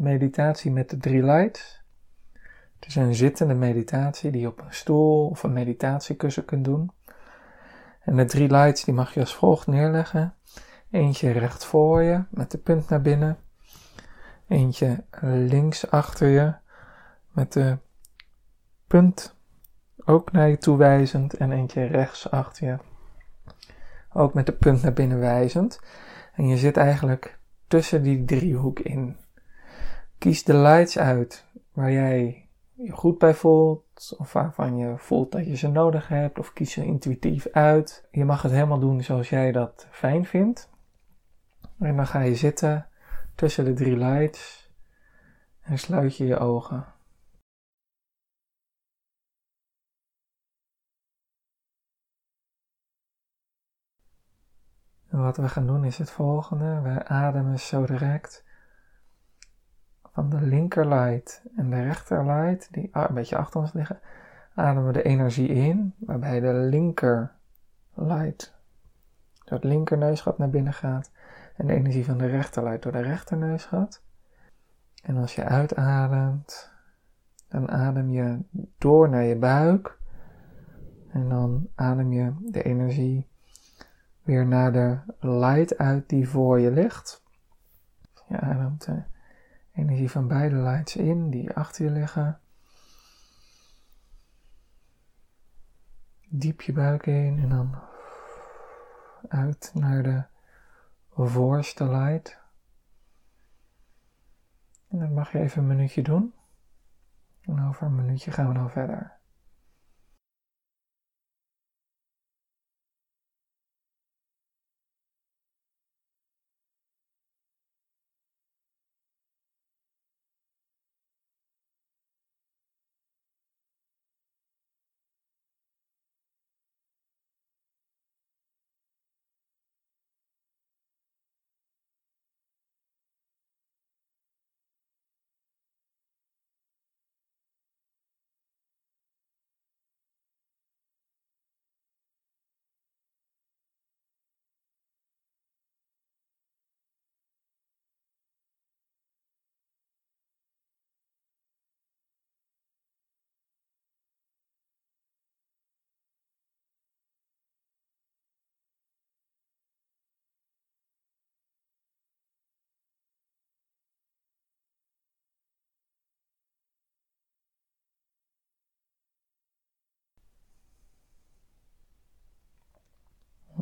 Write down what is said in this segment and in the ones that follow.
meditatie met de drie lights. Het is een zittende meditatie die je op een stoel of een meditatiekussen kunt doen. En de drie lights die mag je als volgt neerleggen. Eentje recht voor je met de punt naar binnen. Eentje links achter je met de punt ook naar je toe wijzend. En eentje rechts achter je ook met de punt naar binnen wijzend. En je zit eigenlijk tussen die driehoek in. Kies de lights uit waar jij je goed bij voelt, of waarvan je voelt dat je ze nodig hebt, of kies ze intuïtief uit. Je mag het helemaal doen zoals jij dat fijn vindt. En dan ga je zitten tussen de drie lights en sluit je je ogen. En wat we gaan doen is het volgende. We ademen zo direct van de linker light en de rechter light, die een beetje achter ons liggen, ademen we de energie in, waarbij de linker light door het linker neusgat naar binnen gaat en de energie van de rechter light door de rechter neusgat. En als je uitademt, dan adem je door naar je buik en dan adem je de energie weer naar de light uit die voor je ligt. Je ademt de energie van beide lights in die achter je liggen. Diep je buik in en dan uit naar de voorste light. En dat mag je even een minuutje doen. En over een minuutje gaan we dan verder.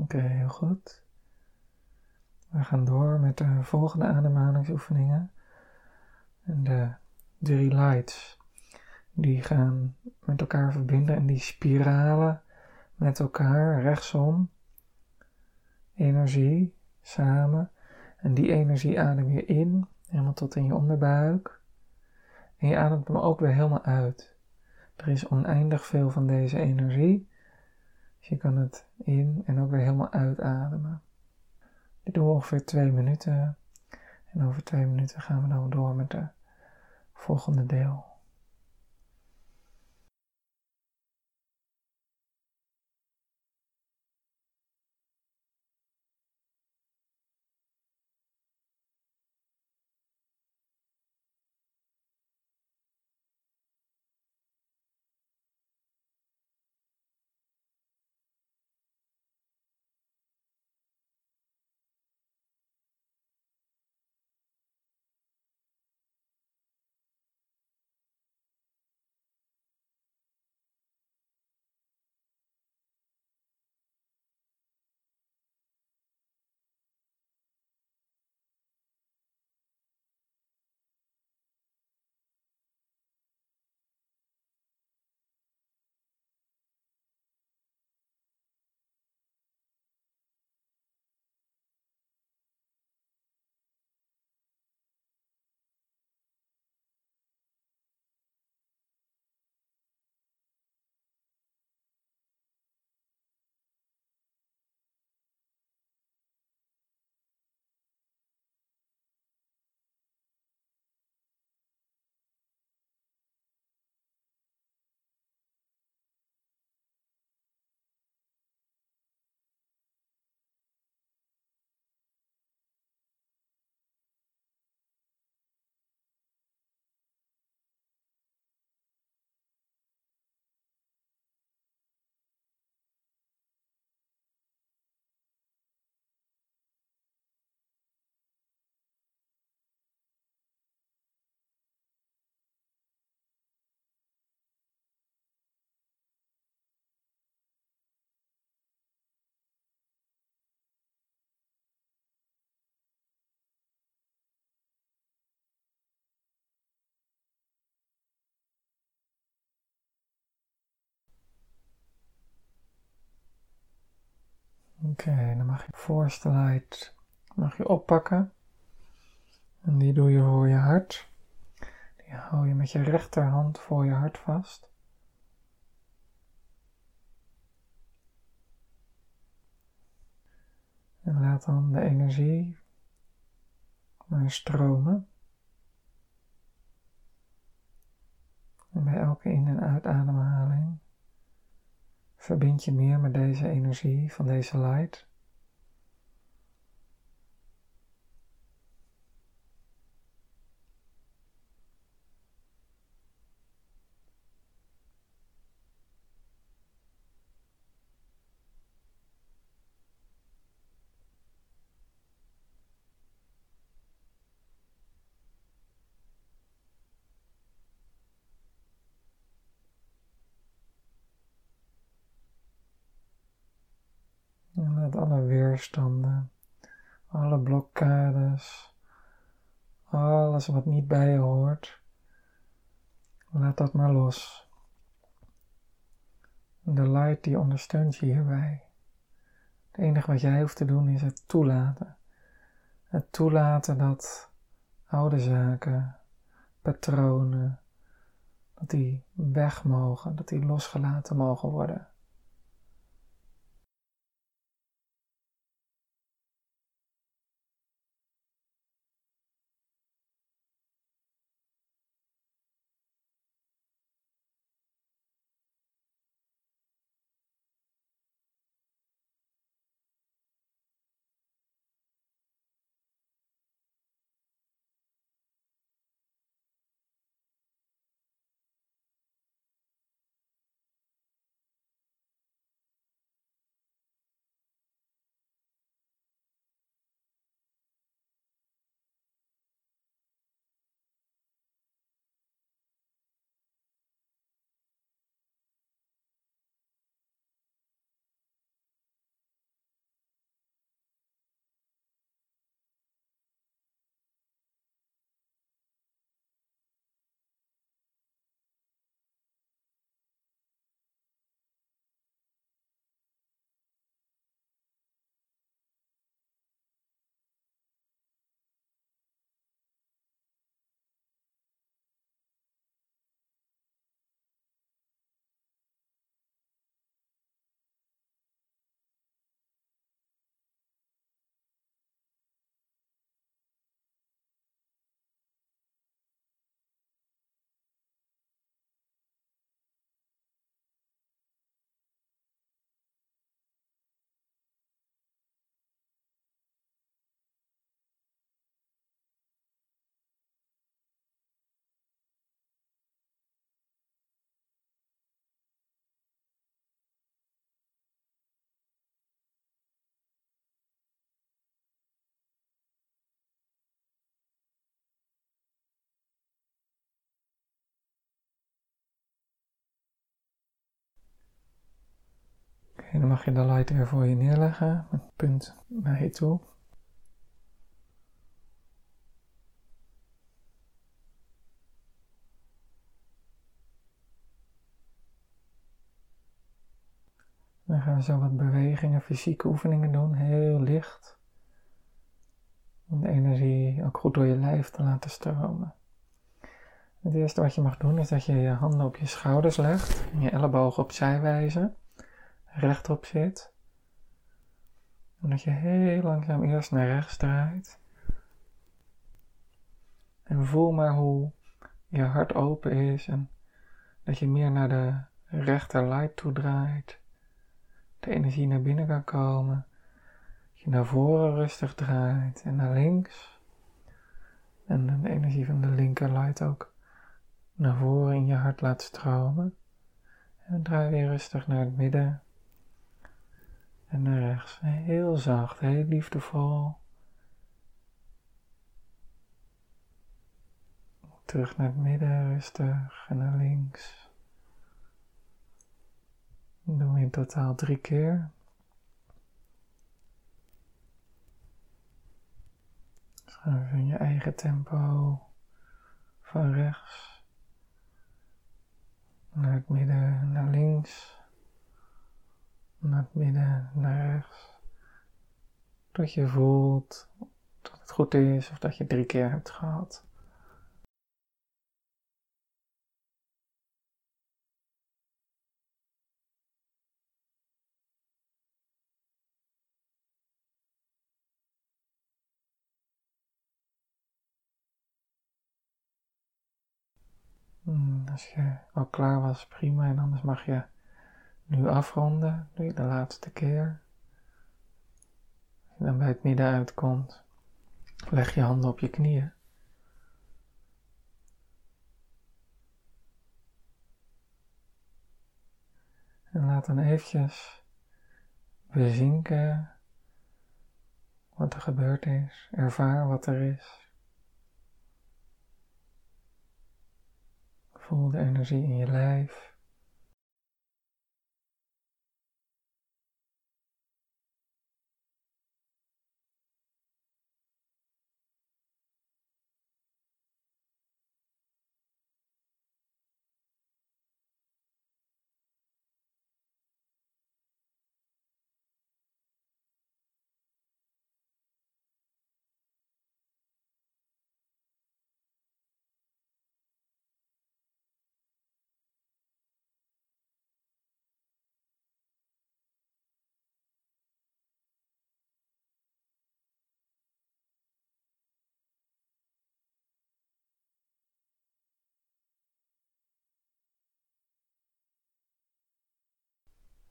Oké, heel goed. We gaan door met de volgende ademhalingsoefeningen. En de drie lights, die gaan met elkaar verbinden en die spiralen met elkaar rechtsom. Energie samen. En die energie adem je in, helemaal tot in je onderbuik. En je ademt hem ook weer helemaal uit. Er is oneindig veel van deze energie. Dus je kan het in en ook weer helemaal uitademen. Dit doen we ongeveer twee minuten. En over twee minuten gaan we dan door met het volgende deel. Oké, dan mag je voorste light mag je oppakken. En die doe je voor je hart. Die hou je met je rechterhand voor je hart vast. En laat dan de energie maar stromen. En bij elke in- en uitademhaling verbind je meer met deze energie van deze light. Alle weerstanden, alle blokkades, alles wat niet bij je hoort, laat dat maar los. De light die ondersteunt je hierbij. Het enige wat jij hoeft te doen is het toelaten. Het toelaten dat oude zaken, patronen, dat die weg mogen, dat die losgelaten mogen worden. En dan mag je de light weer voor je neerleggen, met punt naar je toe. Dan gaan we zo wat bewegingen, fysieke oefeningen doen, heel licht. Om de energie ook goed door je lijf te laten stromen. Het eerste wat je mag doen is dat je je handen op je schouders legt en je ellebogen opzij wijzen rechtop zit. En dat je heel langzaam eerst naar rechts draait. En voel maar hoe je hart open is en dat je meer naar de rechter light toe draait. De energie naar binnen kan komen. Dat je naar voren rustig draait en naar links. En de energie van de linker light ook naar voren in je hart laat stromen. En draai weer rustig naar het midden. En naar rechts. Heel zacht, heel liefdevol. Terug naar het midden, rustig. En naar links. Dat doen we in totaal drie keer. Schuif in je eigen tempo van rechts naar het midden, naar links naar het midden, naar rechts. dat je voelt dat het goed is of dat je drie keer hebt gehad. Hmm, als je al klaar was, prima. En anders mag je nu afronden. Doe je de laatste keer. Als je dan bij het midden uitkomt, leg je handen op je knieën. En laat dan eventjes bezinken wat er gebeurd is. Ervaar wat er is. Voel de energie in je lijf.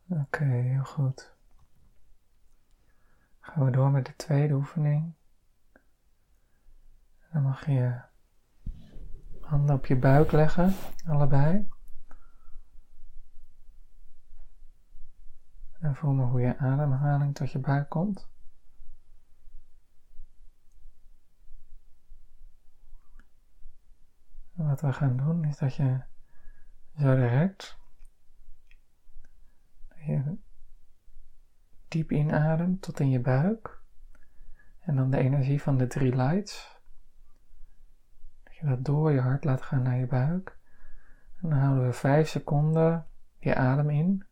Oké, heel goed. Gaan we door met de tweede oefening. Dan mag je handen op je buik leggen, allebei. En voel maar hoe je ademhaling tot je buik komt. Wat we gaan doen is dat je zo direct je diep inademt tot in je buik. En dan de energie van de drie lights. Dat je dat door je hart laat gaan naar je buik. En dan houden we vijf seconden je adem in.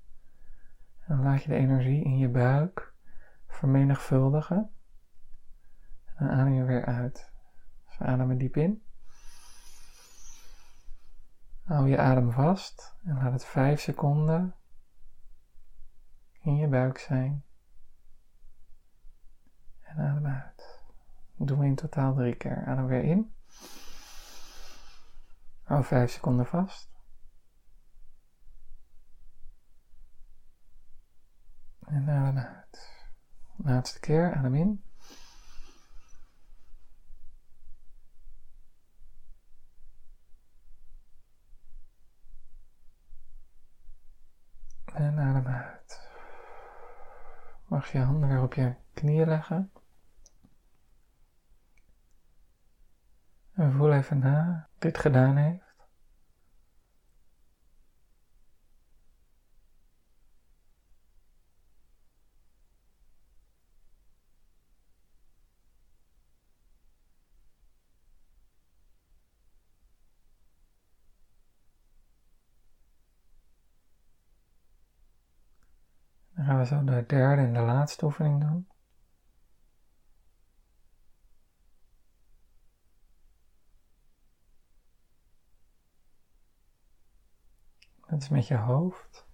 En dan laat je de energie in je buik vermenigvuldigen. En dan adem je weer uit. Dus we ademen diep in. Hou je adem vast en laat het vijf seconden in je buik zijn. En adem uit. Doe we in totaal drie keer. Adem weer in. Hou vijf seconden vast. En adem uit. Laatste keer, adem in. En adem uit mag je handen weer op je knieën leggen. En voel even na wat dit gedaan heeft. Dan gaan we zo de derde en de laatste oefening doen. Dat is met je hoofd.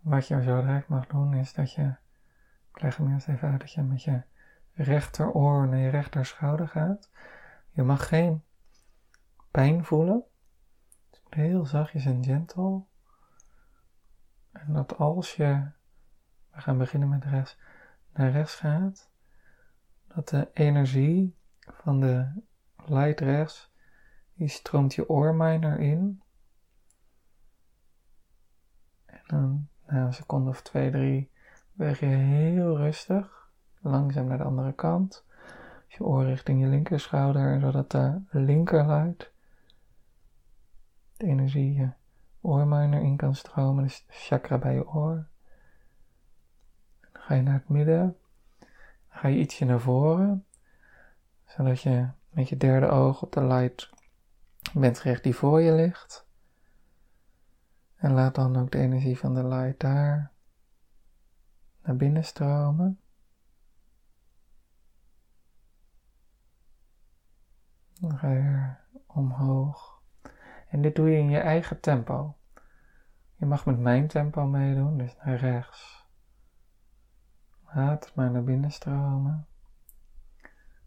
Wat je zo direct mag doen is dat je, ik leg hem eerst even uit, dat je met je rechteroor naar je rechterschouder gaat. Je mag geen pijn voelen. Moet heel zachtjes en gentle. En dat als je, we gaan beginnen met rechts, naar rechts gaat, dat de energie van de light die stroomt je oormijner in. En dan na een seconde of twee, drie, beweeg je heel rustig, langzaam naar de andere kant je oor richting je linkerschouder, zodat de linkerluid de energie je oormijner in kan stromen, dus chakra bij je oor. Dan ga je naar het midden, ga je ietsje naar voren, zodat je met je derde oog op de light windricht die voor je ligt. En laat dan ook de energie van de light daar naar binnen stromen. Dan ga je omhoog. En dit doe je in je eigen tempo. Je mag met mijn tempo meedoen, dus naar rechts. Laat het maar naar binnen stromen.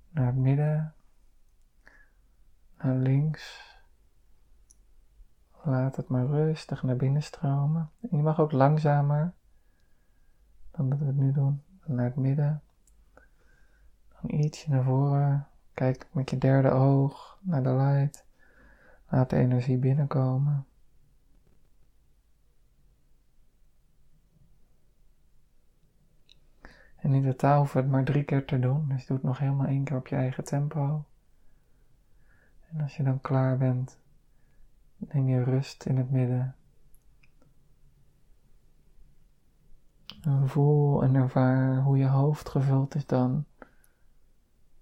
Naar het midden. Naar links. Laat het maar rustig naar binnen stromen. En je mag ook langzamer dan dat we het nu doen. Naar het midden. Dan ietsje naar voren. Kijk met je derde oog naar de light. Laat de energie binnenkomen. En in totaal hoeven we het maar drie keer te doen. Dus doe het nog helemaal één keer op je eigen tempo. En als je dan klaar bent, neem je rust in het midden. En voel en ervaar hoe je hoofd gevuld is dan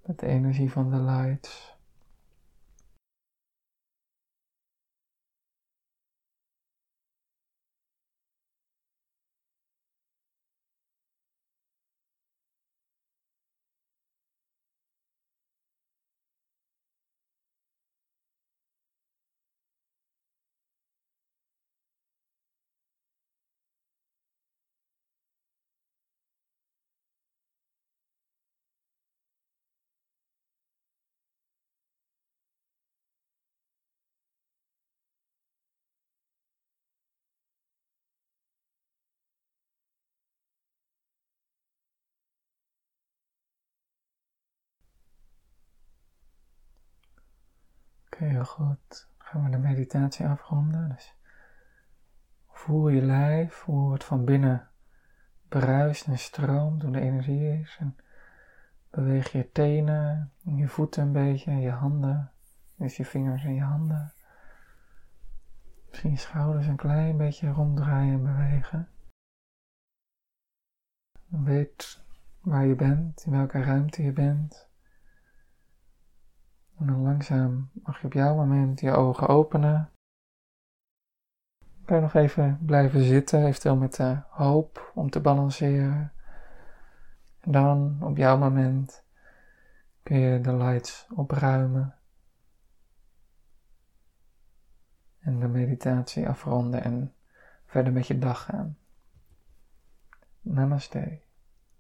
met de energie van de lights. Heel goed. Dan gaan we de meditatie afronden. Dus voel je lijf, hoe het van binnen bruist en stroomt, hoe de energie is. Beweeg je tenen, je voeten een beetje, je handen, dus je vingers en je handen. Misschien je schouders een klein beetje ronddraaien en bewegen. Weet waar je bent, in welke ruimte je bent. En dan langzaam mag je op jouw moment je ogen openen. Kan je nog even blijven zitten, eventueel met de hoop om te balanceren. En dan op jouw moment kun je de lights opruimen. En de meditatie afronden en verder met je dag gaan. Namaste.